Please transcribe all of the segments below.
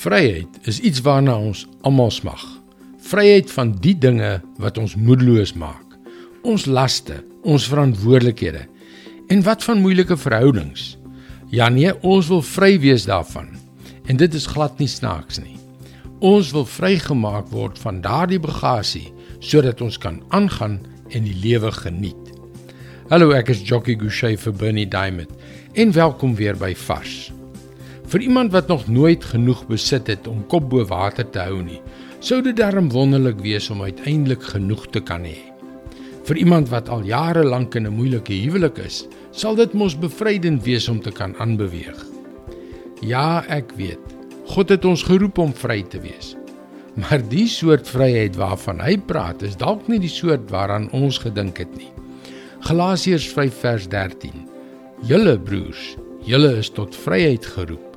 Vryheid is iets waarna ons almal smag. Vryheid van die dinge wat ons moedeloos maak. Ons laste, ons verantwoordelikhede. En wat van moeilike verhoudings? Ja nee, ons wil vry wees daarvan. En dit is glad nie snaaks nie. Ons wil vrygemaak word van daardie bagasie sodat ons kan aangaan en die lewe geniet. Hallo, ek is Jockey Gouchee vir Bernie Diamond en welkom weer by Vars. Vir iemand wat nog nooit genoeg besit het om kop bo water te hou nie, sou dit darm wonderlik wees om uiteindelik genoeg te kan hê. Vir iemand wat al jare lank in 'n moeilike huwelik is, sal dit mos bevrydend wees om te kan aanbeweeg. Ja, ek weet. God het ons geroep om vry te wees. Maar die soort vryheid waarvan hy praat, is dalk nie die soort waaraan ons gedink het nie. Galasiërs 5 vers 13. Julle broers, julle is tot vryheid geroep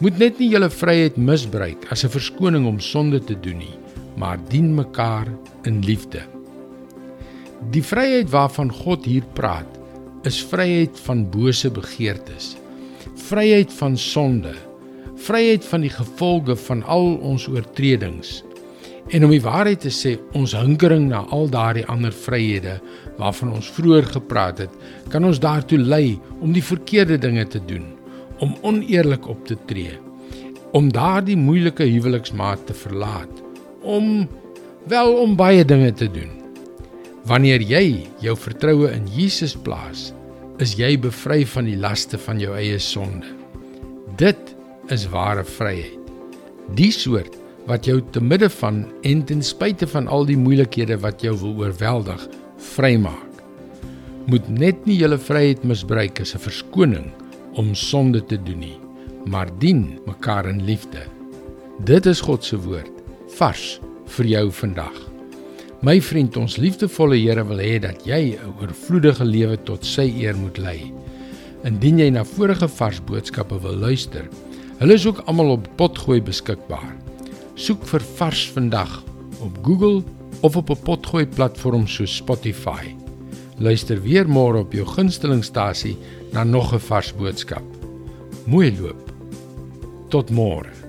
moet net nie julle vryheid misbruik as 'n verskoning om sonde te doen nie, maar dien mekaar in liefde. Die vryheid waarvan God hier praat, is vryheid van bose begeertes, vryheid van sonde, vryheid van die gevolge van al ons oortredings. En om die waarheid te sê, ons hinkering na al daardie ander vryhede waarvan ons vroeër gepraat het, kan ons daartoe lei om die verkeerde dinge te doen om oneerlik op te tree, om daardie moeilike huweliksmaat te verlaat, om wel om baie dinge te doen. Wanneer jy jou vertroue in Jesus plaas, is jy bevry van die laste van jou eie sonde. Dit is ware vryheid. Die soort wat jou te midde van en ten spyte van al die moeilikhede wat jou wil oorweldig, vrymaak. Moet net nie julle vryheid misbruik as 'n verskoning om sonde te doen nie, maar dien mekaar in liefde. Dit is God se woord vars vir jou vandag. My vriend, ons liefdevolle Here wil hê dat jy 'n oorvloedige lewe tot sy eer moet lei. Indien jy na vorige vars boodskappe wil luister, hulle is ook almal op Potgooi beskikbaar. Soek vir Vars vandag op Google of op 'n Potgooi platform soos Spotify. Luister weer môre op jou gunstelingstasie na nog 'n vars boodskap. Mooi loop. Tot môre.